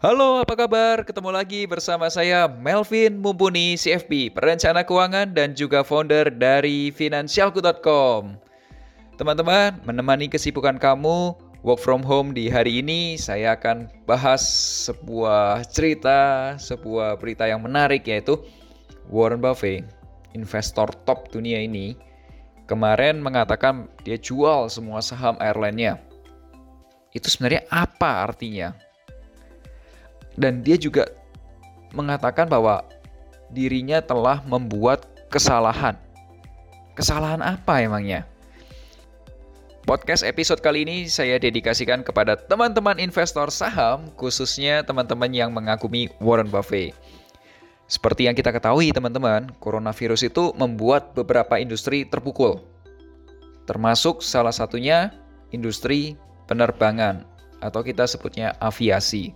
Halo, apa kabar? Ketemu lagi bersama saya Melvin Mumpuni CFP, perencana keuangan dan juga founder dari finansialku.com. Teman-teman, menemani kesibukan kamu work from home di hari ini, saya akan bahas sebuah cerita, sebuah berita yang menarik yaitu Warren Buffett, investor top dunia ini, kemarin mengatakan dia jual semua saham airline-nya. Itu sebenarnya apa artinya? Dan dia juga mengatakan bahwa dirinya telah membuat kesalahan. Kesalahan apa emangnya? Podcast episode kali ini saya dedikasikan kepada teman-teman investor saham, khususnya teman-teman yang mengagumi Warren Buffett. Seperti yang kita ketahui teman-teman, coronavirus itu membuat beberapa industri terpukul. Termasuk salah satunya industri penerbangan atau kita sebutnya aviasi.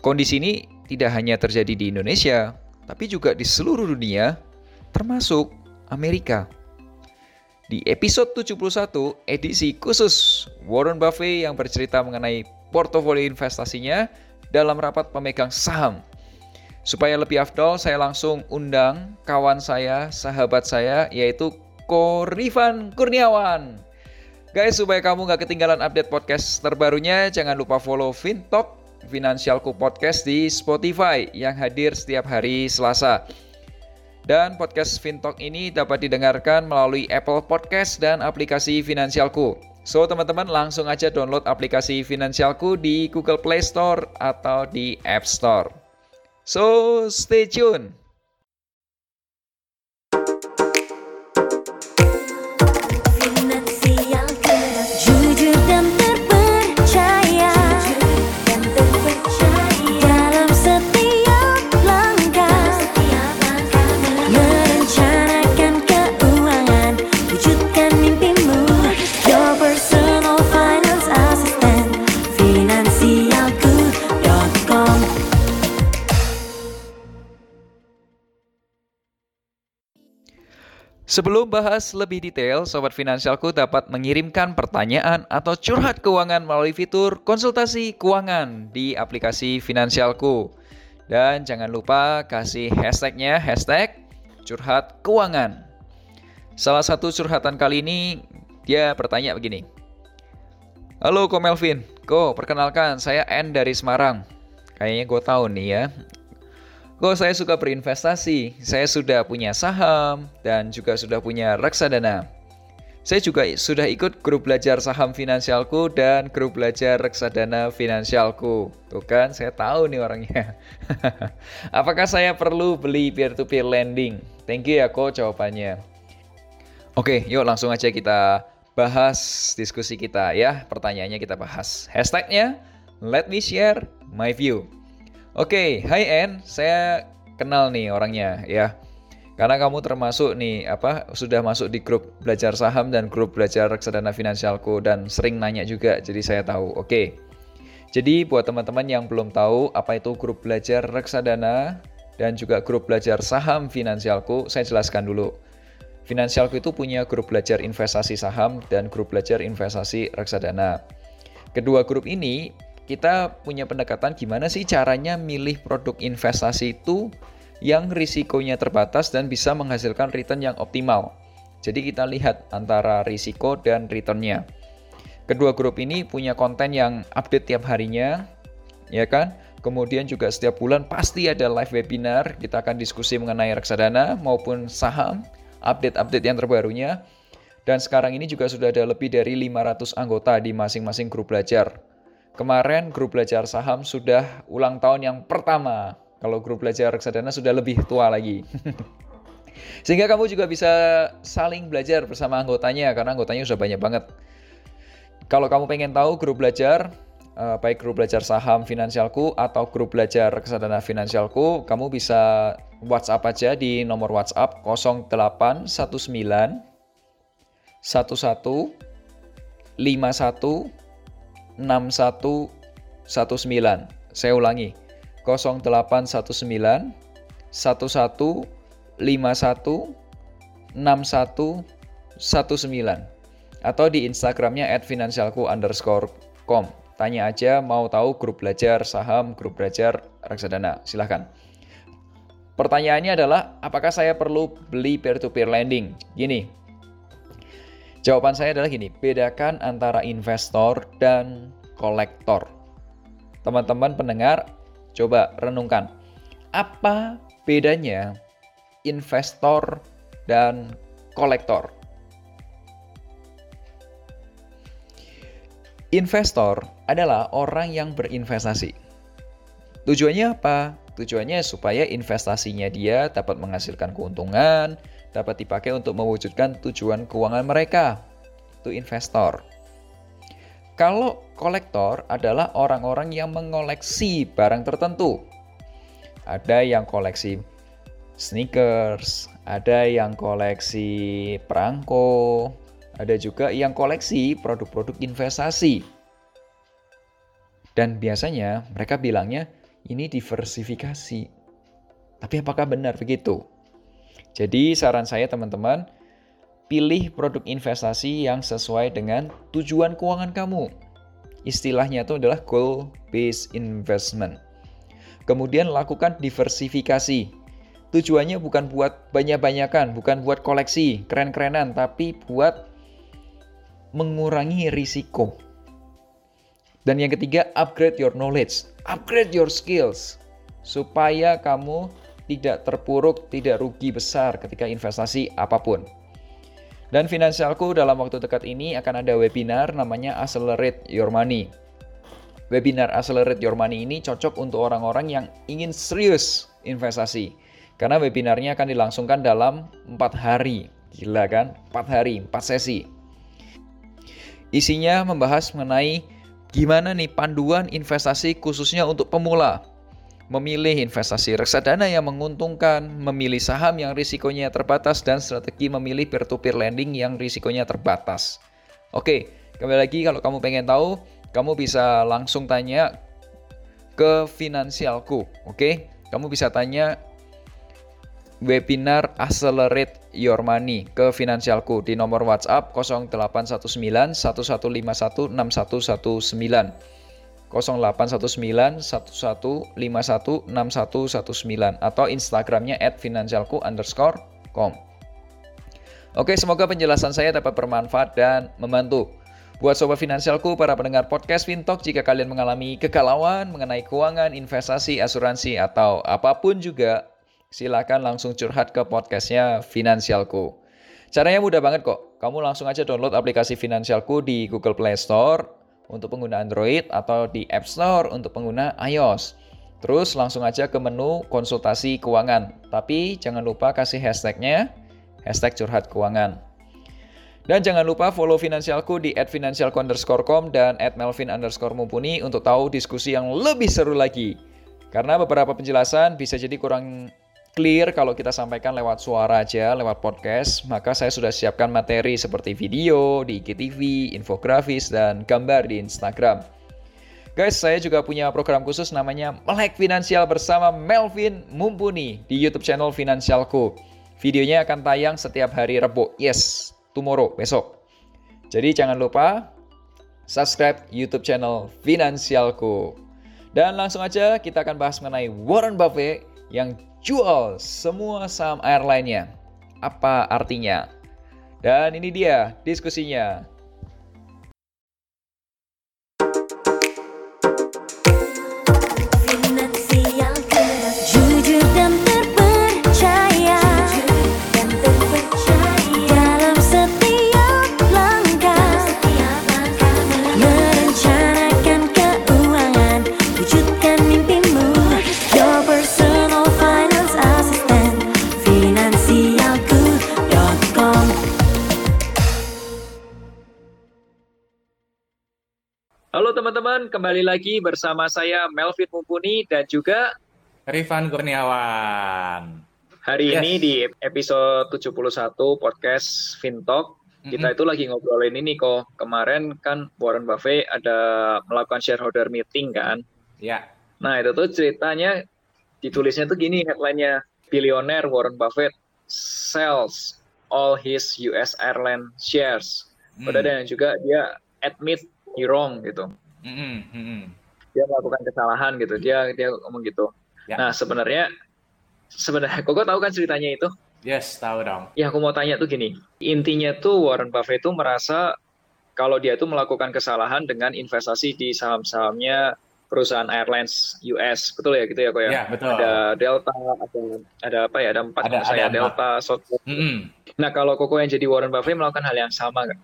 Kondisi ini tidak hanya terjadi di Indonesia, tapi juga di seluruh dunia, termasuk Amerika. Di episode 71, edisi khusus Warren Buffett yang bercerita mengenai portofolio investasinya dalam rapat pemegang saham. Supaya lebih afdol, saya langsung undang kawan saya, sahabat saya, yaitu Korifan Kurniawan. Guys, supaya kamu nggak ketinggalan update podcast terbarunya, jangan lupa follow Fintalk Finansialku Podcast di Spotify yang hadir setiap hari Selasa. Dan podcast Fintalk ini dapat didengarkan melalui Apple Podcast dan aplikasi Finansialku. So, teman-teman langsung aja download aplikasi Finansialku di Google Play Store atau di App Store. So, stay tune. Sebelum bahas lebih detail, Sobat Finansialku dapat mengirimkan pertanyaan atau curhat keuangan melalui fitur konsultasi keuangan di aplikasi Finansialku. Dan jangan lupa kasih hashtagnya, hashtag curhat keuangan. Salah satu curhatan kali ini, dia bertanya begini. Halo Ko Melvin, Ko perkenalkan saya N dari Semarang. Kayaknya gue tahu nih ya, Kok saya suka berinvestasi, saya sudah punya saham dan juga sudah punya reksadana. Saya juga sudah ikut grup belajar saham finansialku dan grup belajar reksadana finansialku. Tuh kan, saya tahu nih orangnya. Apakah saya perlu beli peer-to-peer lending? Thank you ya kok jawabannya. Oke, yuk langsung aja kita bahas diskusi kita ya. Pertanyaannya kita bahas. Hashtagnya, let me share my view. Oke, okay, hi N, saya kenal nih orangnya ya. Karena kamu termasuk nih apa sudah masuk di grup belajar saham dan grup belajar reksadana finansialku dan sering nanya juga, jadi saya tahu. Oke. Okay. Jadi buat teman-teman yang belum tahu apa itu grup belajar reksadana dan juga grup belajar saham finansialku, saya jelaskan dulu. Finansialku itu punya grup belajar investasi saham dan grup belajar investasi reksadana. Kedua grup ini kita punya pendekatan gimana sih caranya milih produk investasi itu yang risikonya terbatas dan bisa menghasilkan return yang optimal. Jadi kita lihat antara risiko dan returnnya. Kedua grup ini punya konten yang update tiap harinya, ya kan? Kemudian juga setiap bulan pasti ada live webinar, kita akan diskusi mengenai reksadana maupun saham, update-update yang terbarunya. Dan sekarang ini juga sudah ada lebih dari 500 anggota di masing-masing grup belajar. Kemarin grup belajar saham sudah ulang tahun yang pertama. Kalau grup belajar reksadana sudah lebih tua lagi. Sehingga kamu juga bisa saling belajar bersama anggotanya karena anggotanya sudah banyak banget. Kalau kamu pengen tahu grup belajar uh, baik grup belajar saham finansialku atau grup belajar reksadana finansialku, kamu bisa WhatsApp aja di nomor WhatsApp 0819 11 51 61 Saya ulangi. 0819 11 51 6119 atau di Instagramnya at financialku underscore com. Tanya aja mau tahu grup belajar saham, grup belajar reksadana. Silahkan. Pertanyaannya adalah, apakah saya perlu beli peer-to-peer lending? Gini, jawaban saya adalah gini, bedakan antara investor dan kolektor. Teman-teman pendengar, coba renungkan. Apa bedanya investor dan kolektor. Investor adalah orang yang berinvestasi. Tujuannya apa? Tujuannya supaya investasinya dia dapat menghasilkan keuntungan, dapat dipakai untuk mewujudkan tujuan keuangan mereka. Itu investor. Kalau kolektor adalah orang-orang yang mengoleksi barang tertentu. Ada yang koleksi sneakers, ada yang koleksi perangko, ada juga yang koleksi produk-produk investasi. Dan biasanya mereka bilangnya ini diversifikasi. Tapi apakah benar begitu? Jadi saran saya teman-teman, pilih produk investasi yang sesuai dengan tujuan keuangan kamu. Istilahnya itu adalah goal based investment. Kemudian lakukan diversifikasi tujuannya bukan buat banyak-banyakan, bukan buat koleksi, keren-kerenan, tapi buat mengurangi risiko. Dan yang ketiga, upgrade your knowledge, upgrade your skills, supaya kamu tidak terpuruk, tidak rugi besar ketika investasi apa pun. Dan finansialku dalam waktu dekat ini akan ada webinar namanya Accelerate Your Money. Webinar Accelerate Your Money ini cocok untuk orang-orang yang ingin serius investasi karena webinarnya akan dilangsungkan dalam 4 hari. Gila kan? 4 hari, 4 sesi. Isinya membahas mengenai gimana nih panduan investasi khususnya untuk pemula. Memilih investasi reksadana yang menguntungkan, memilih saham yang risikonya terbatas, dan strategi memilih peer-to-peer lending yang risikonya terbatas. Oke, kembali lagi kalau kamu pengen tahu, kamu bisa langsung tanya ke finansialku. Oke, kamu bisa tanya webinar Accelerate Your Money ke Finansialku di nomor WhatsApp 0819 1151 6119 0819 1151 6119 atau Instagramnya at finansialku underscore com. Oke, semoga penjelasan saya dapat bermanfaat dan membantu. Buat sobat finansialku, para pendengar podcast Fintalk, jika kalian mengalami kegalauan mengenai keuangan, investasi, asuransi, atau apa pun juga silakan langsung curhat ke podcastnya Finansialku. Caranya mudah banget kok. Kamu langsung aja download aplikasi Finansialku di Google Play Store untuk pengguna Android atau di App Store untuk pengguna iOS. Terus langsung aja ke menu konsultasi keuangan. Tapi jangan lupa kasih hashtagnya, hashtag curhat keuangan. Dan jangan lupa follow Finansialku di @finansialku_com dan @melvin underscore mumpuni untuk tahu diskusi yang lebih seru lagi. Karena beberapa penjelasan bisa jadi kurang clear kalau kita sampaikan lewat suara aja, lewat podcast, maka saya sudah siapkan materi seperti video di IGTV, infografis, dan gambar di Instagram. Guys, saya juga punya program khusus namanya Melek Finansial bersama Melvin Mumpuni di YouTube channel Finansialku. Videonya akan tayang setiap hari Rabu. Yes, tomorrow, besok. Jadi jangan lupa subscribe YouTube channel Finansialku. Dan langsung aja kita akan bahas mengenai Warren Buffett yang jual semua saham airline-nya. Apa artinya? Dan ini dia diskusinya. Teman-teman, kembali lagi bersama saya Melvin Mumpuni dan juga Rifan Kurniawan. Hari yes. ini di episode 71 podcast Fintalk, mm-hmm. kita itu lagi ngobrolin ini kok. Kemarin kan Warren Buffett ada melakukan shareholder meeting kan. Ya. Nah itu tuh ceritanya ditulisnya tuh gini headline-nya. Billionaire Warren Buffett sells all his US airline shares. Mm. dan juga dia admit he wrong gitu. Mm -hmm. Dia melakukan kesalahan gitu. Dia dia ngomong gitu. Ya. Nah sebenarnya sebenarnya kok tahu kan ceritanya itu? Yes, tahu dong. Ya aku mau tanya tuh gini. Intinya tuh Warren Buffett itu merasa kalau dia itu melakukan kesalahan dengan investasi di saham-sahamnya perusahaan airlines US, betul ya gitu ya kok ya? Ya betul. Ada Delta, ada ada apa ya? Ada empat ada, saya ada Delta, Southwest. Mm -hmm. Nah kalau Koko yang jadi Warren Buffett melakukan hal yang sama kan?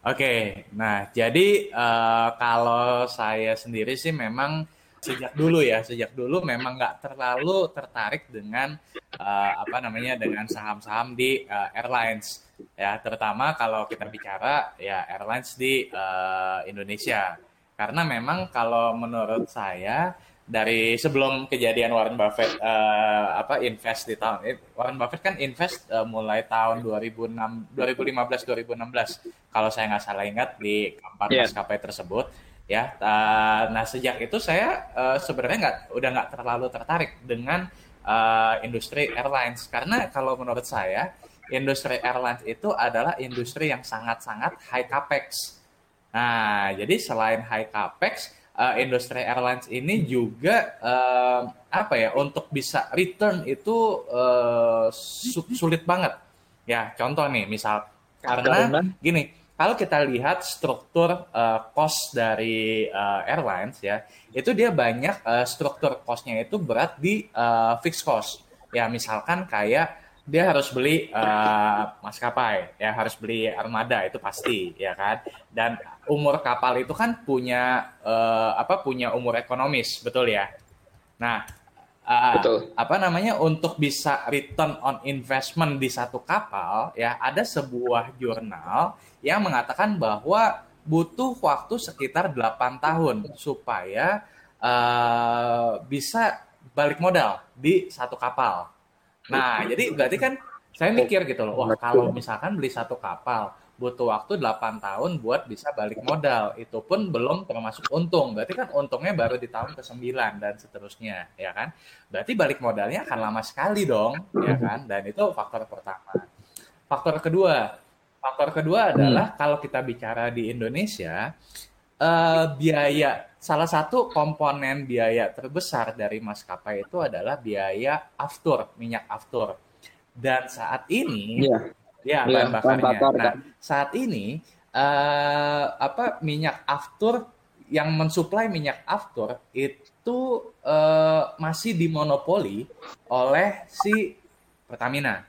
Oke, nah jadi uh, kalau saya sendiri sih memang sejak dulu ya, sejak dulu memang nggak terlalu tertarik dengan uh, apa namanya dengan saham-saham di uh, airlines ya, terutama kalau kita bicara ya airlines di uh, Indonesia. Karena memang kalau menurut saya dari sebelum kejadian Warren Buffett uh, apa invest di tahun ini Warren Buffett kan invest uh, mulai tahun 2006 2015 2016 kalau saya nggak salah ingat di keempat yeah. maskapai tersebut ya. Uh, nah sejak itu saya uh, sebenarnya nggak udah nggak terlalu tertarik dengan uh, industri airlines. Karena kalau menurut saya industri airlines itu adalah industri yang sangat-sangat high capex. Nah jadi selain high capex uh, industri airlines ini juga uh, apa ya untuk bisa return itu uh, sulit banget. Ya, contoh nih, misal karena gini, kalau kita lihat struktur uh, cost dari uh, airlines ya, itu dia banyak uh, struktur costnya itu berat di uh, fixed cost. Ya, misalkan kayak dia harus beli uh, maskapai, ya harus beli armada itu pasti, ya kan. Dan umur kapal itu kan punya uh, apa punya umur ekonomis, betul ya. Nah, uh, betul. apa namanya untuk bisa return on investment di satu kapal, ya ada sebuah jurnal yang mengatakan bahwa butuh waktu sekitar 8 tahun supaya uh, bisa balik modal di satu kapal Nah, jadi berarti kan saya mikir gitu loh, wah kalau misalkan beli satu kapal butuh waktu 8 tahun buat bisa balik modal. Itu pun belum termasuk untung. Berarti kan untungnya baru di tahun ke-9 dan seterusnya, ya kan? Berarti balik modalnya akan lama sekali dong, ya kan? Dan itu faktor pertama. Faktor kedua, faktor kedua adalah hmm. kalau kita bicara di Indonesia, uh, biaya salah satu komponen biaya terbesar dari maskapai itu adalah biaya aftur, minyak aftur. Dan saat ini yeah. ya yeah, bahan bakarnya. Bakar, nah, kan? saat ini uh, apa minyak aftur yang mensuplai minyak aftur itu uh, masih dimonopoli oleh si Pertamina.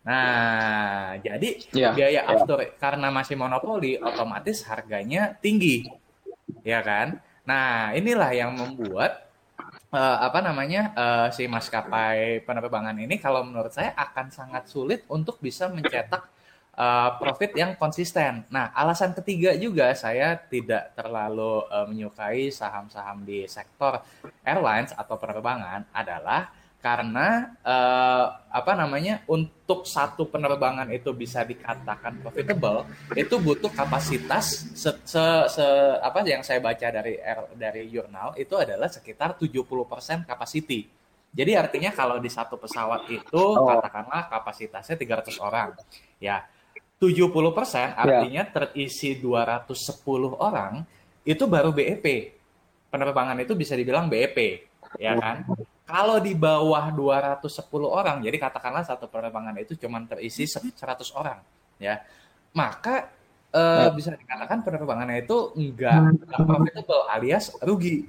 Nah, jadi yeah, biaya yeah. aftur karena masih monopoli otomatis harganya tinggi ya kan? Nah, inilah yang membuat uh, apa namanya uh, si maskapai penerbangan ini kalau menurut saya akan sangat sulit untuk bisa mencetak uh, profit yang konsisten. Nah, alasan ketiga juga saya tidak terlalu uh, menyukai saham-saham di sektor airlines atau penerbangan adalah karena uh, apa namanya untuk satu penerbangan itu bisa dikatakan profitable itu butuh kapasitas se, se, se apa yang saya baca dari dari jurnal itu adalah sekitar 70% capacity. Jadi artinya kalau di satu pesawat itu oh. katakanlah kapasitasnya 300 orang. Ya. 70% ya. artinya yeah. terisi 210 orang itu baru BEP. Penerbangan itu bisa dibilang BEP, ya kan? Kalau di bawah 210 orang, jadi katakanlah satu penerbangan itu cuma terisi 100 orang, ya. Maka eh, bisa dikatakan penerbangannya itu enggak, enggak profitable alias rugi.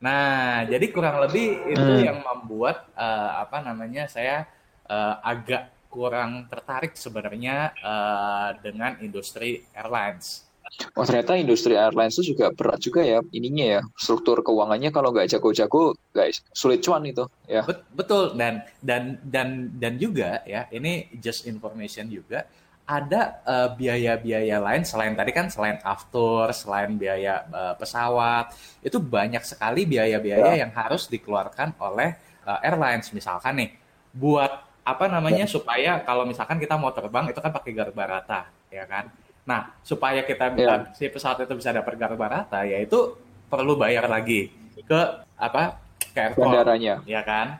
Nah, jadi kurang lebih itu hmm. yang membuat uh, apa namanya saya uh, agak kurang tertarik sebenarnya uh, dengan industri airlines. Oh ternyata industri airlines itu juga berat juga ya ininya ya struktur keuangannya kalau nggak jago-jago guys sulit cuan itu ya betul dan dan dan dan juga ya ini just information juga ada uh, biaya-biaya lain selain tadi kan selain aftur, selain biaya uh, pesawat, itu banyak sekali biaya-biaya ya. yang harus dikeluarkan oleh uh, airlines misalkan nih buat apa namanya ya. supaya kalau misalkan kita mau terbang itu kan pakai garba rata, ya kan? Nah, supaya kita bisa ya. si pesawat itu bisa dapat garba rata, yaitu perlu bayar lagi ke apa? ke bandaranya, ya kan?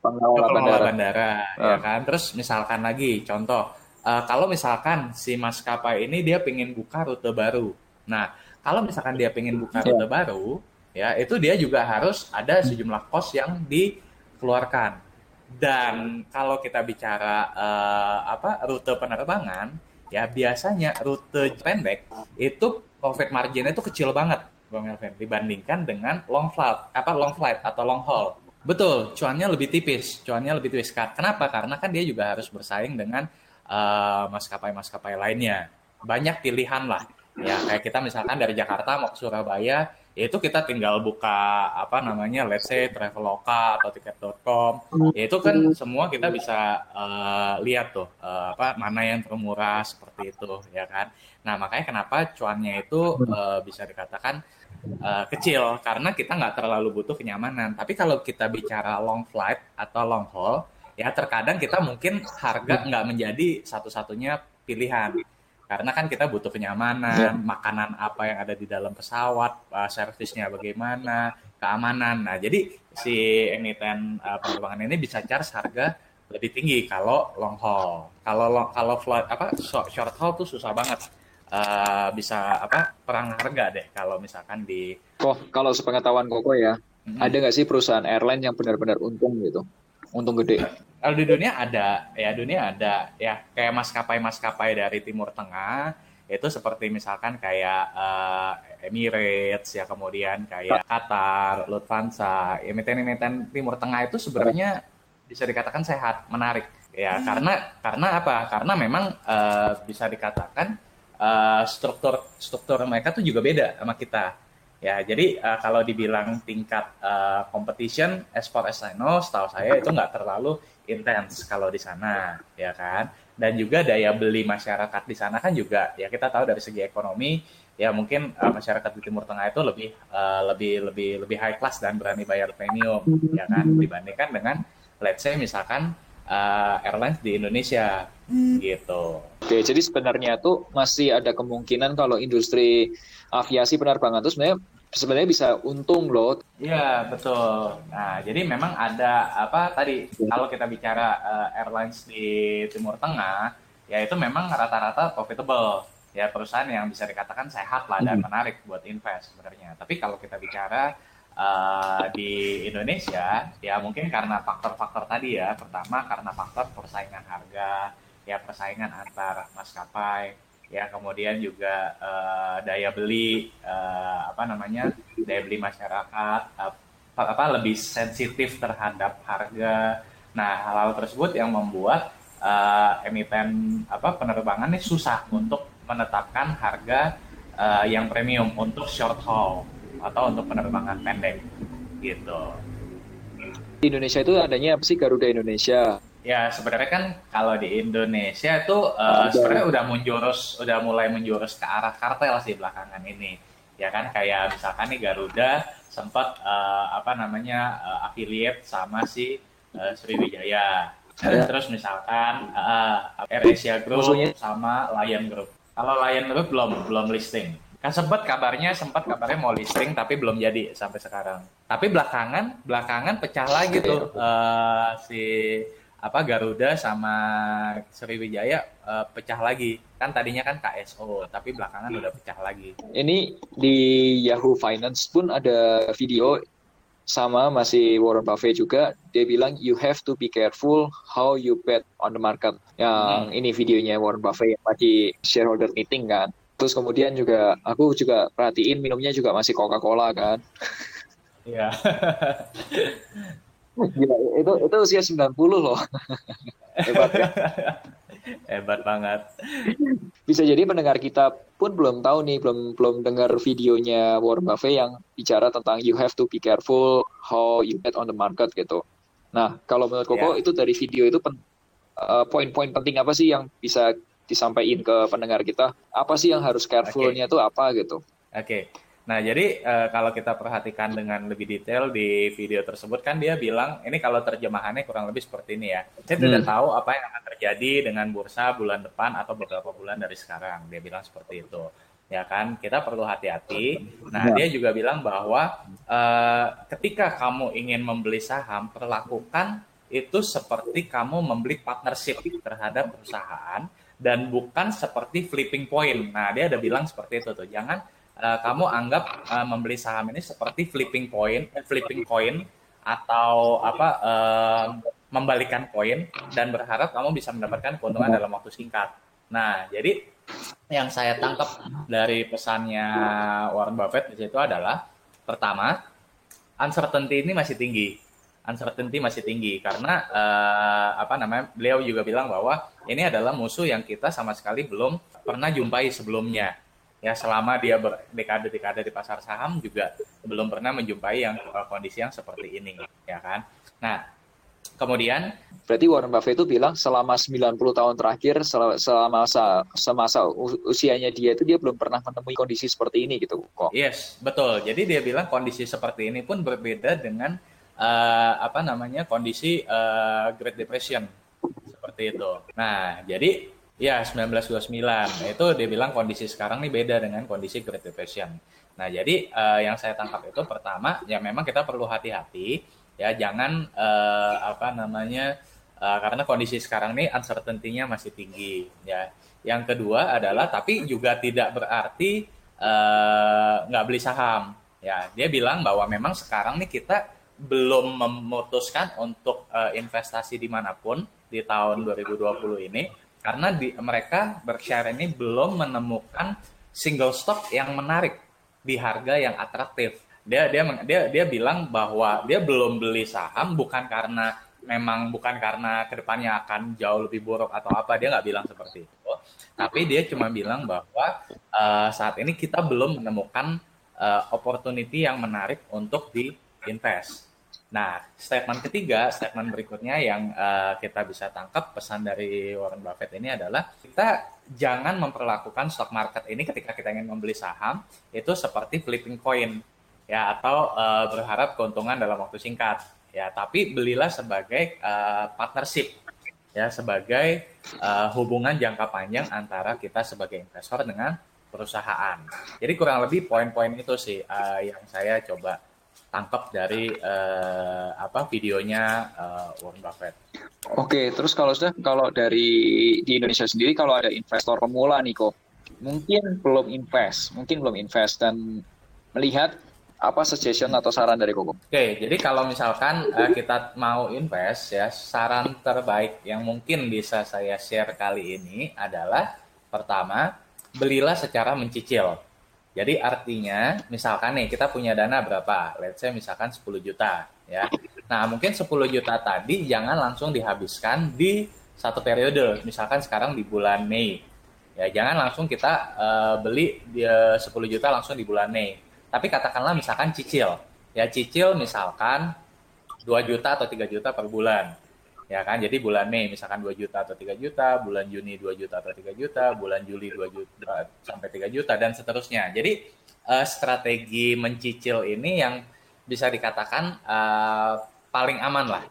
Pengelola bandara, bandara ya kan? Terus misalkan lagi contoh uh, kalau misalkan si maskapai ini dia pengen buka rute baru. Nah, kalau misalkan dia pengen buka rute yeah. baru, ya itu dia juga harus ada sejumlah kos yang dikeluarkan. Dan kalau kita bicara uh, apa rute penerbangan, ya biasanya rute pendek itu profit margin itu kecil banget, Bang Melvin, dibandingkan dengan long flight, apa long flight atau long haul. Betul, cuannya lebih tipis, cuannya lebih tipis. Kenapa? Karena kan dia juga harus bersaing dengan Eh, maskapai-maskapai uh, lainnya. Banyak pilihan lah. Ya kayak kita misalkan dari Jakarta mau ke Surabaya, ya itu kita tinggal buka apa namanya, let's say Traveloka atau tiket.com. Ya itu kan semua kita bisa uh, lihat tuh uh, apa mana yang termurah seperti itu, ya kan. Nah makanya kenapa cuannya itu uh, bisa dikatakan uh, kecil karena kita nggak terlalu butuh kenyamanan. Tapi kalau kita bicara long flight atau long haul, ya terkadang kita mungkin harga nggak menjadi satu-satunya pilihan karena kan kita butuh kenyamanan, ya. makanan apa yang ada di dalam pesawat, uh, servisnya bagaimana, keamanan. Nah, jadi si emiten uh, penerbangan ini bisa charge harga lebih tinggi kalau long haul. Kalau long, kalau flight apa short haul tuh susah banget. Uh, bisa apa perang harga deh kalau misalkan di Oh, kalau sepengetahuan Koko ya, hmm. ada nggak sih perusahaan airline yang benar-benar untung gitu? Untung gede? Kalau di dunia ada, ya dunia ada, ya kayak maskapai-maskapai dari Timur Tengah itu seperti misalkan kayak uh, Emirates ya kemudian kayak Qatar, Lufthansa, emiten-emiten Timur Tengah itu sebenarnya bisa dikatakan sehat, menarik ya hmm. karena karena apa? Karena memang uh, bisa dikatakan uh, struktur struktur mereka tuh juga beda sama kita Ya, jadi uh, kalau dibilang tingkat uh, competition as far as I know, setahu saya itu nggak terlalu intens kalau di sana, ya kan? Dan juga daya beli masyarakat di sana kan juga, ya kita tahu dari segi ekonomi, ya mungkin uh, masyarakat di Timur Tengah itu lebih uh, lebih lebih lebih high class dan berani bayar premium, ya kan? Dibandingkan dengan let's say misalkan uh, airlines di Indonesia, gitu. Oke, jadi sebenarnya tuh masih ada kemungkinan kalau industri aviasi penerbangan itu sebenarnya sebenarnya bisa untung loh. Iya betul. Nah jadi memang ada apa tadi kalau kita bicara uh, airlines di Timur Tengah ya itu memang rata-rata profitable ya perusahaan yang bisa dikatakan sehat lah dan hmm. menarik buat invest sebenarnya. Tapi kalau kita bicara uh, di Indonesia ya mungkin karena faktor-faktor tadi ya pertama karena faktor persaingan harga ya persaingan antar maskapai ya kemudian juga uh, daya beli uh, apa namanya daya beli masyarakat uh, apa lebih sensitif terhadap harga. Nah hal-hal tersebut yang membuat uh, emiten apa penerbangan ini susah untuk menetapkan harga uh, yang premium untuk short haul atau untuk penerbangan pendek gitu. Di Indonesia itu adanya apa sih Garuda Indonesia Ya sebenarnya kan kalau di Indonesia itu uh, sebenarnya udah menjurus, udah mulai menjurus ke arah kartel sih belakangan ini. Ya kan kayak misalkan nih Garuda sempat uh, apa namanya uh, affiliate sama si uh, Sriwijaya. Ya. Terus misalkan uh, AirAsia Group Musuhnya. sama Lion Group. Kalau Lion Group belum belum listing. Kan sempat kabarnya sempat kabarnya mau listing tapi belum jadi sampai sekarang. Tapi belakangan belakangan pecah lagi tuh uh, si apa Garuda sama Sriwijaya uh, pecah lagi. Kan tadinya kan KSO tapi belakangan udah pecah lagi. Ini di Yahoo Finance pun ada video sama masih Warren Buffett juga. Dia bilang you have to be careful how you bet on the market. Yang hmm. ini videonya Warren Buffett yang lagi shareholder meeting kan. Terus kemudian juga aku juga perhatiin minumnya juga masih Coca-Cola kan. Iya. Gila, itu itu usia 90 loh. Hebat ya. Hebat banget. Bisa jadi pendengar kita pun belum tahu nih, belum belum dengar videonya Warren Buffett yang bicara tentang you have to be careful how you bet on the market gitu. Nah, kalau menurut Koko yeah. itu dari video itu pen, uh, poin-poin penting apa sih yang bisa disampaikan ke pendengar kita apa sih yang harus carefulnya okay. tuh apa gitu. Oke. Okay. Nah, jadi uh, kalau kita perhatikan dengan lebih detail di video tersebut kan dia bilang ini kalau terjemahannya kurang lebih seperti ini ya. Saya hmm. tidak tahu apa yang akan terjadi dengan bursa bulan depan atau beberapa bulan dari sekarang. Dia bilang seperti itu. Ya kan, kita perlu hati-hati. Nah, ya. dia juga bilang bahwa uh, ketika kamu ingin membeli saham, perlakukan itu seperti kamu membeli partnership terhadap perusahaan dan bukan seperti flipping point. Nah, dia ada bilang seperti itu tuh. Jangan uh, kamu anggap uh, membeli saham ini seperti flipping point, eh, flipping coin atau apa uh, membalikan koin dan berharap kamu bisa mendapatkan keuntungan dalam waktu singkat. Nah, jadi yang saya tangkap dari pesannya Warren Buffett di situ adalah pertama, uncertainty ini masih tinggi. Uncertainty masih tinggi karena uh, apa namanya? Beliau juga bilang bahwa ini adalah musuh yang kita sama sekali belum pernah jumpai sebelumnya ya selama dia berdekade-dekade di pasar saham juga belum pernah menjumpai yang uh, kondisi yang seperti ini ya kan? Nah kemudian berarti Warren Buffett itu bilang selama 90 tahun terakhir selama masa semasa usianya dia itu dia belum pernah menemui kondisi seperti ini gitu kok. Yes betul. Jadi dia bilang kondisi seperti ini pun berbeda dengan uh, apa namanya kondisi uh, Great Depression. Seperti itu. Nah jadi Ya, 1929. Itu dia bilang kondisi sekarang nih beda dengan kondisi Great Depression. Nah, jadi uh, yang saya tangkap itu pertama, ya memang kita perlu hati-hati, ya jangan uh, apa namanya, uh, karena kondisi sekarang nih uncertainty-nya masih tinggi, ya. Yang kedua adalah, tapi juga tidak berarti nggak uh, beli saham. Ya, dia bilang bahwa memang sekarang nih kita belum memutuskan untuk uh, investasi di mana pun di tahun 2020 ini karena di, mereka Berkshire ini belum menemukan single stock yang menarik di harga yang atraktif. Dia dia dia dia bilang bahwa dia belum beli saham bukan karena memang bukan karena ke depannya akan jauh lebih buruk atau apa dia nggak bilang seperti itu. Tapi dia cuma bilang bahwa uh, saat ini kita belum menemukan uh, opportunity yang menarik untuk di invest. Nah, statement ketiga, statement berikutnya yang uh, kita bisa tangkap pesan dari Warren Buffett ini adalah kita jangan memperlakukan stock market ini ketika kita ingin membeli saham itu seperti flipping coin ya atau uh, berharap keuntungan dalam waktu singkat ya, tapi belilah sebagai uh, partnership ya sebagai uh, hubungan jangka panjang antara kita sebagai investor dengan perusahaan. Jadi kurang lebih poin-poin itu sih uh, yang saya coba tangkap dari uh, apa videonya uh, Warren Buffett. Oke, terus kalau sudah kalau dari di Indonesia sendiri kalau ada investor pemula nih kok, mungkin belum invest, mungkin belum invest dan melihat apa suggestion atau saran dari Koko? Oke, jadi kalau misalkan uh, kita mau invest ya, saran terbaik yang mungkin bisa saya share kali ini adalah pertama, belilah secara mencicil. Jadi artinya misalkan nih kita punya dana berapa? Let's say misalkan 10 juta ya. Nah, mungkin 10 juta tadi jangan langsung dihabiskan di satu periode. Misalkan sekarang di bulan Mei. Ya, jangan langsung kita uh, beli uh, 10 juta langsung di bulan Mei. Tapi katakanlah misalkan cicil. Ya, cicil misalkan 2 juta atau 3 juta per bulan ya kan jadi bulan Mei misalkan 2 juta atau 3 juta bulan Juni 2 juta atau 3 juta bulan Juli 2 juta sampai 3 juta dan seterusnya jadi uh, strategi mencicil ini yang bisa dikatakan uh, paling aman lah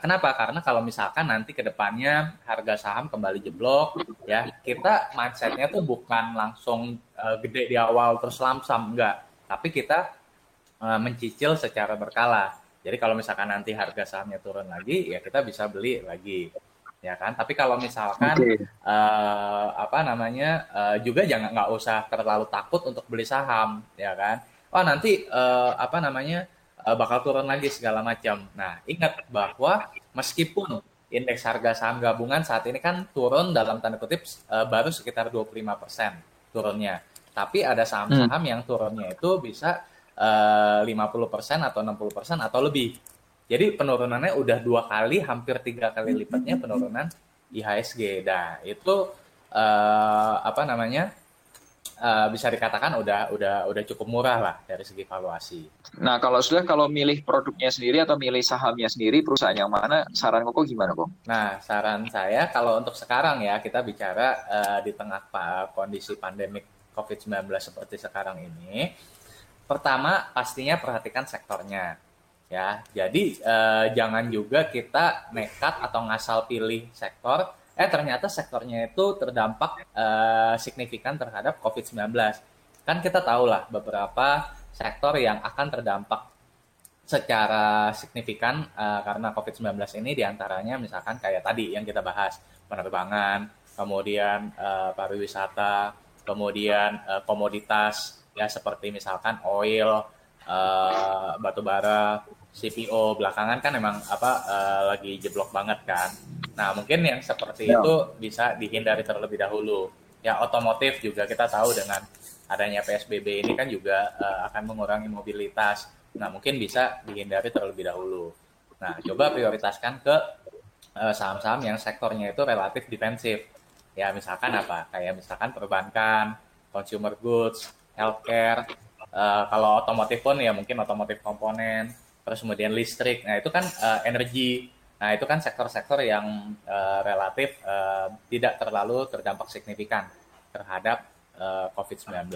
Kenapa? Karena kalau misalkan nanti ke depannya harga saham kembali jeblok, ya kita mindsetnya tuh bukan langsung uh, gede di awal terus lamsam, enggak. Tapi kita mencicil secara berkala. Jadi kalau misalkan nanti harga sahamnya turun lagi, ya kita bisa beli lagi, ya kan? Tapi kalau misalkan okay. uh, eh, apa namanya uh, juga jangan nggak usah terlalu takut untuk beli saham, ya kan? Oh nanti uh, apa namanya uh, bakal turun lagi segala macam. Nah ingat bahwa meskipun indeks harga saham gabungan saat ini kan turun dalam tanda kutip uh, baru sekitar 25% turunnya. Tapi ada saham-saham hmm. yang turunnya itu bisa uh, eh, 50% atau 60% atau lebih. Jadi penurunannya udah dua kali, hampir tiga kali lipatnya penurunan IHSG. Nah, itu uh, apa namanya? uh, bisa dikatakan udah udah udah cukup murah lah dari segi valuasi. Nah kalau sudah kalau milih produknya sendiri atau milih sahamnya sendiri perusahaan yang mana saran kok gimana kok? Nah saran saya kalau untuk sekarang ya kita bicara uh, di tengah kondisi pandemik COVID-19 seperti sekarang ini, pertama pastinya perhatikan sektornya ya. Jadi uh, jangan juga kita nekat atau ngasal pilih sektor eh ternyata sektornya itu terdampak uh, signifikan terhadap COVID-19. Kan kita tahu lah beberapa sektor yang akan terdampak secara signifikan uh, karena COVID-19 ini di antaranya misalkan kayak tadi yang kita bahas penerbangan, kemudian uh, pariwisata, kemudian uh, komoditas ya seperti misalkan oil, uh, batu bara, CPO belakangan kan memang apa uh, lagi jeblok banget kan. Nah mungkin yang seperti ya. itu bisa dihindari terlebih dahulu. Ya otomotif juga kita tahu dengan adanya PSBB ini kan juga uh, akan mengurangi mobilitas. Nah mungkin bisa dihindari terlebih dahulu. Nah coba prioritaskan ke saham-saham yang sektornya itu relatif defensif. Ya misalkan apa? Kayak misalkan perbankan, consumer goods, healthcare. Uh, kalau otomotif pun ya mungkin otomotif komponen terus kemudian listrik. Nah, itu kan uh, energi. Nah, itu kan sektor-sektor yang uh, relatif uh, tidak terlalu terdampak signifikan terhadap uh, COVID-19.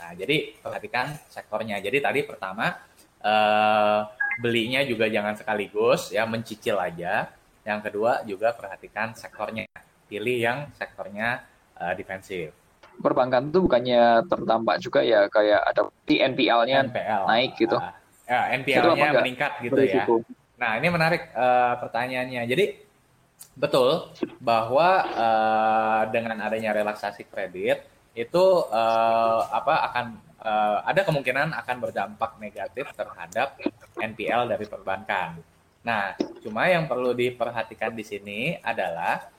Nah, jadi perhatikan sektornya. Jadi tadi pertama uh, belinya juga jangan sekaligus ya mencicil aja. Yang kedua juga perhatikan sektornya. Pilih yang sektornya uh, defensif perbankan itu bukannya terdampak juga ya kayak ada NPL-nya NPL. naik gitu. Uh, ya, NPL-nya meningkat gitu ya. Nah, ini menarik uh, pertanyaannya. Jadi betul bahwa uh, dengan adanya relaksasi kredit itu uh, apa akan uh, ada kemungkinan akan berdampak negatif terhadap NPL dari perbankan. Nah, cuma yang perlu diperhatikan di sini adalah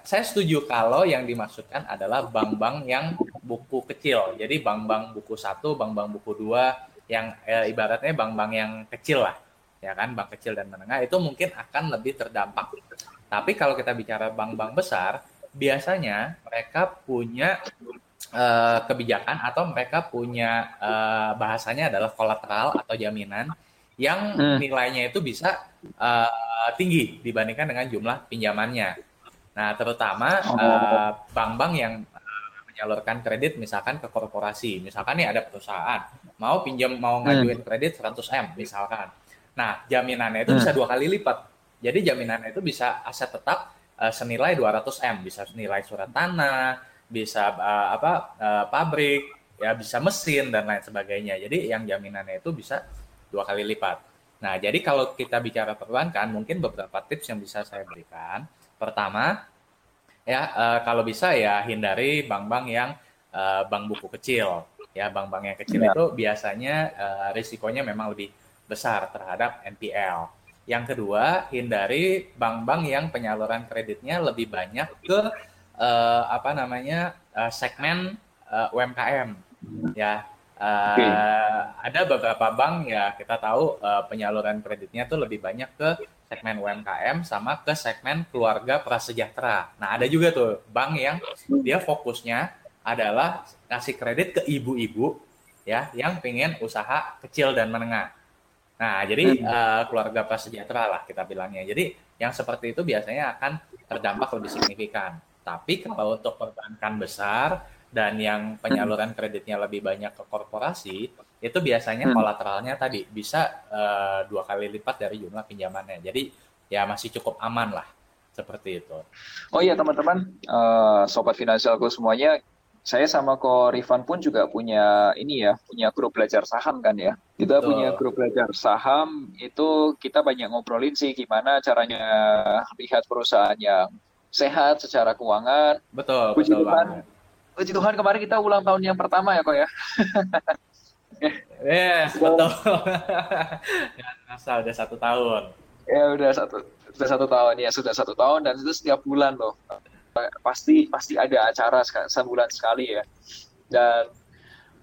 saya setuju kalau yang dimaksudkan adalah bank-bank yang buku kecil. Jadi bank-bank buku satu, bank-bank buku dua, yang eh, ibaratnya bank-bank yang kecil lah, ya kan, bank kecil dan menengah itu mungkin akan lebih terdampak. Tapi kalau kita bicara bank-bank besar, biasanya mereka punya eh, kebijakan atau mereka punya eh, bahasanya adalah kolateral atau jaminan yang hmm. nilainya itu bisa eh, tinggi dibandingkan dengan jumlah pinjamannya. Nah, terutama eh, bank-bank uh, yang menyalurkan kredit misalkan ke korporasi. Misalkan nih ada perusahaan mau pinjam mau hmm. ngajuin kredit 100 M misalkan. Nah, jaminannya itu hmm. bisa dua kali lipat. Jadi jaminannya itu bisa aset tetap uh, senilai 200 M, bisa senilai surat tanah, bisa uh, apa uh, pabrik, ya bisa mesin dan lain sebagainya. Jadi yang jaminannya itu bisa dua kali lipat. Nah, jadi kalau kita bicara perbankan, mungkin beberapa tips yang bisa saya berikan. Pertama, ya uh, kalau bisa ya hindari bank-bank yang uh, bank buku kecil ya bank-bank yang kecil ya. itu biasanya uh, risikonya memang lebih besar terhadap NPL yang kedua hindari bank-bank yang penyaluran kreditnya lebih banyak ke uh, apa namanya uh, segmen uh, UMKM ya Uh, okay. Ada beberapa bank ya kita tahu uh, penyaluran kreditnya tuh lebih banyak ke segmen UMKM sama ke segmen keluarga prasejahtera. Nah ada juga tuh bank yang dia fokusnya adalah kasih kredit ke ibu-ibu ya yang pengen usaha kecil dan menengah. Nah jadi uh, keluarga prasejahtera lah kita bilangnya. Jadi yang seperti itu biasanya akan terdampak lebih signifikan. Tapi kalau untuk perbankan besar dan yang penyaluran kreditnya lebih banyak ke korporasi itu biasanya hmm. kolateralnya tadi bisa uh, dua kali lipat dari jumlah pinjamannya jadi ya masih cukup aman lah seperti itu. Oh iya teman-teman, uh, sobat finansialku semuanya, saya sama Ko Rifan pun juga punya ini ya, punya grup belajar saham kan ya. Kita Betul. punya grup belajar saham itu kita banyak ngobrolin sih gimana caranya lihat perusahaan yang sehat secara keuangan. Betul, Puji betul Tuhan, banget puji Tuhan kemarin kita ulang tahun yang pertama ya kok ya. yes, betul. Asal udah satu tahun. Ya udah satu sudah satu tahun ya sudah satu tahun dan itu setiap bulan loh. Pasti pasti ada acara sebulan sekali ya. Dan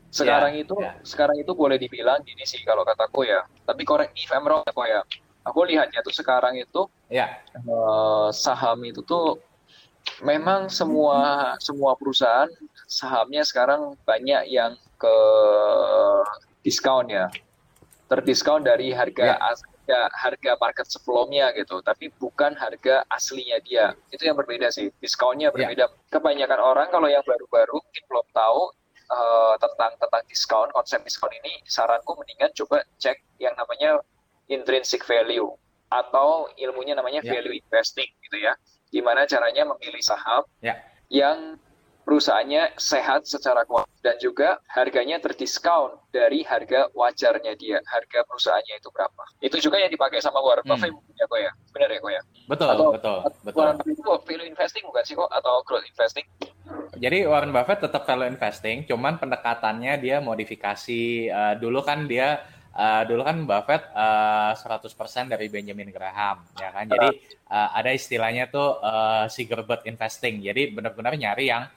sekarang yeah, itu yeah. sekarang itu boleh dibilang gini sih kalau kataku ya. Tapi korek if I'm wrong ya kok ya. Aku lihatnya tuh sekarang itu yeah. uh, saham itu tuh memang semua semua perusahaan sahamnya sekarang banyak yang ke diskon ya terdiskon dari harga Ya. harga harga market sebelumnya gitu tapi bukan harga aslinya dia itu yang berbeda sih diskonnya berbeda kebanyakan orang kalau yang baru-baru mungkin belum tahu eh, tentang tentang diskon konsep diskon ini saranku mendingan coba cek yang namanya intrinsic value atau ilmunya namanya Ya. value investing gitu ya gimana caranya memilih saham Ya. yang perusahaannya sehat secara keuangan dan juga harganya terdiskon dari harga wajarnya dia, harga perusahaannya itu berapa. Itu juga yang dipakai sama Warren Hmm. Buffett ya kok ya, benar ya kok ya. Betul, Atau- betul, betul. Warren Buffett itu value investing bukan sih kok atau growth investing? Jadi Warren Buffett tetap value investing, cuman pendekatannya dia modifikasi. eh, dulu kan dia eh, dulu kan Buffett eh, 100% dari Benjamin Graham, ya kan. Jadi eh, ada istilahnya tuh eh, Sigerbert investing. Jadi benar-benar nyari yang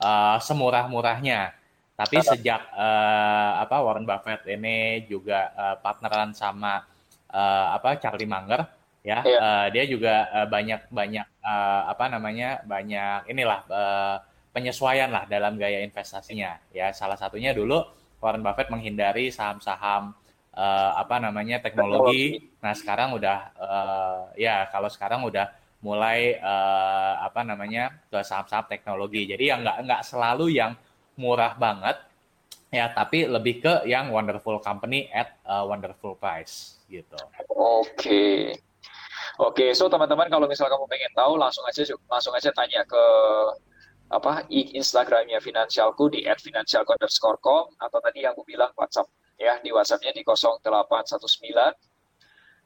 eh, semurah-murahnya. Tapi sejak eh, apa Warren Buffett ini juga eh, partneran sama eh, apa Charlie Munger, ya, Iya. eh, dia juga banyak banyak eh, apa namanya banyak inilah eh, penyesuaian lah dalam gaya investasinya. Ya, salah satunya dulu Warren Buffett menghindari saham-saham eh, apa namanya teknologi. Nah, sekarang udah eh, ya kalau sekarang udah mulai eh, apa namanya ke saham-saham teknologi. Jadi yang nggak nggak selalu yang murah banget ya, tapi lebih ke yang wonderful company at a wonderful price gitu. Oke. Oke, so teman-teman kalau misal kamu pengen tahu langsung aja langsung aja tanya ke apa Instagramnya Finansialku di @finansialku_com atau tadi yang aku bilang WhatsApp ya di WhatsAppnya di 0819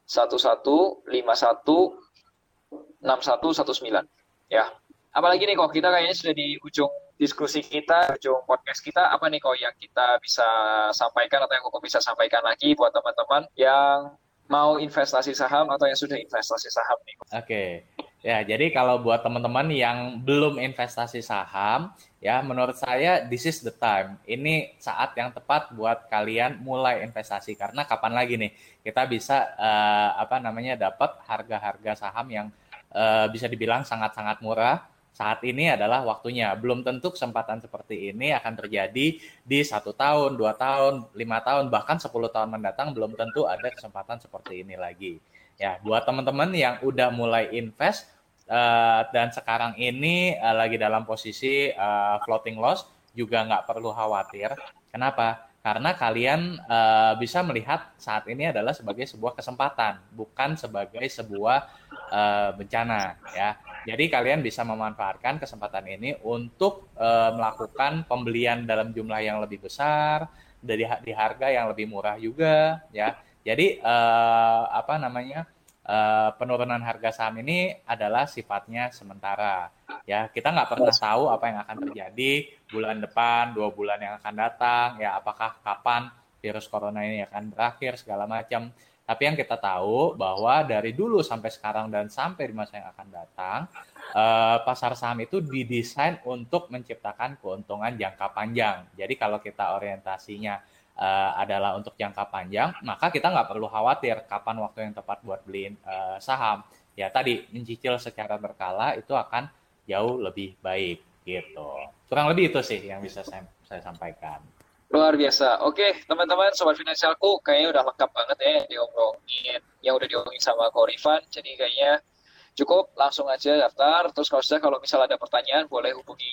1151 6119 ya. Apalagi nih kok kita kayaknya sudah di ujung diskusi kita, ujung podcast kita apa nih kok yang kita bisa sampaikan atau yang kok bisa sampaikan lagi buat teman-teman yang mau investasi saham atau yang sudah investasi saham nih. Oke. Ya, jadi kalau buat teman-teman yang belum investasi saham, ya menurut saya this is the time. Ini saat yang tepat buat kalian mulai investasi karena kapan lagi nih kita bisa eh, apa namanya dapat harga-harga saham yang eh, bisa dibilang sangat-sangat murah. Saat ini adalah waktunya. Belum tentu kesempatan seperti ini akan terjadi di satu tahun, dua tahun, lima tahun, bahkan 10 tahun mendatang belum tentu ada kesempatan seperti ini lagi. Ya, buat teman-teman yang udah mulai invest eh, dan sekarang ini eh, lagi dalam posisi eh, floating loss juga nggak perlu khawatir. Kenapa? Karena kalian eh, bisa melihat saat ini adalah sebagai sebuah kesempatan, bukan sebagai sebuah eh, bencana. Ya, jadi kalian bisa memanfaatkan kesempatan ini untuk eh, melakukan pembelian dalam jumlah yang lebih besar dari di harga yang lebih murah juga. Ya, jadi eh, apa namanya? eh, penurunan harga saham ini adalah sifatnya sementara. Ya, kita nggak pernah tahu apa yang akan terjadi bulan depan, dua bulan yang akan datang. Ya, apakah kapan virus corona ini akan berakhir segala macam. Tapi yang kita tahu bahwa dari dulu sampai sekarang dan sampai di masa yang akan datang, eh, pasar saham itu didesain untuk menciptakan keuntungan jangka panjang. Jadi kalau kita orientasinya eh, adalah untuk jangka panjang, maka kita nggak perlu khawatir kapan waktu yang tepat buat beli eh, saham. Ya tadi mencicil secara berkala itu akan jauh lebih baik gitu. Kurang lebih itu sih yang bisa saya, saya sampaikan. Luar biasa. Oke, teman-teman, sobat finansialku kayaknya udah lengkap banget ya diomongin, yang udah diomongin sama Ko Rifan. Jadi kayaknya cukup langsung aja daftar. Terus kalau sudah kalau misal ada pertanyaan boleh hubungi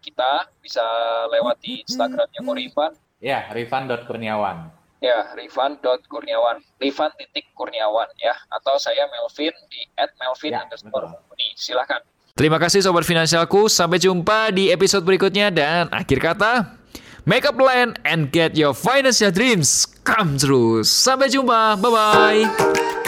kita, bisa lewat di Instagramnya Ko Rifan. Ya, Rifan.kurniawan. Ya, Rifan.kurniawan. Rifan titik Kurniawan ya. Atau saya Melvin di at Melvin Ya, underscore. Silakan. Terima kasih Sobat Finansialku, sampai jumpa di episode berikutnya dan akhir kata, make a plan and get your financial dreams come true. Sampai jumpa, bye-bye.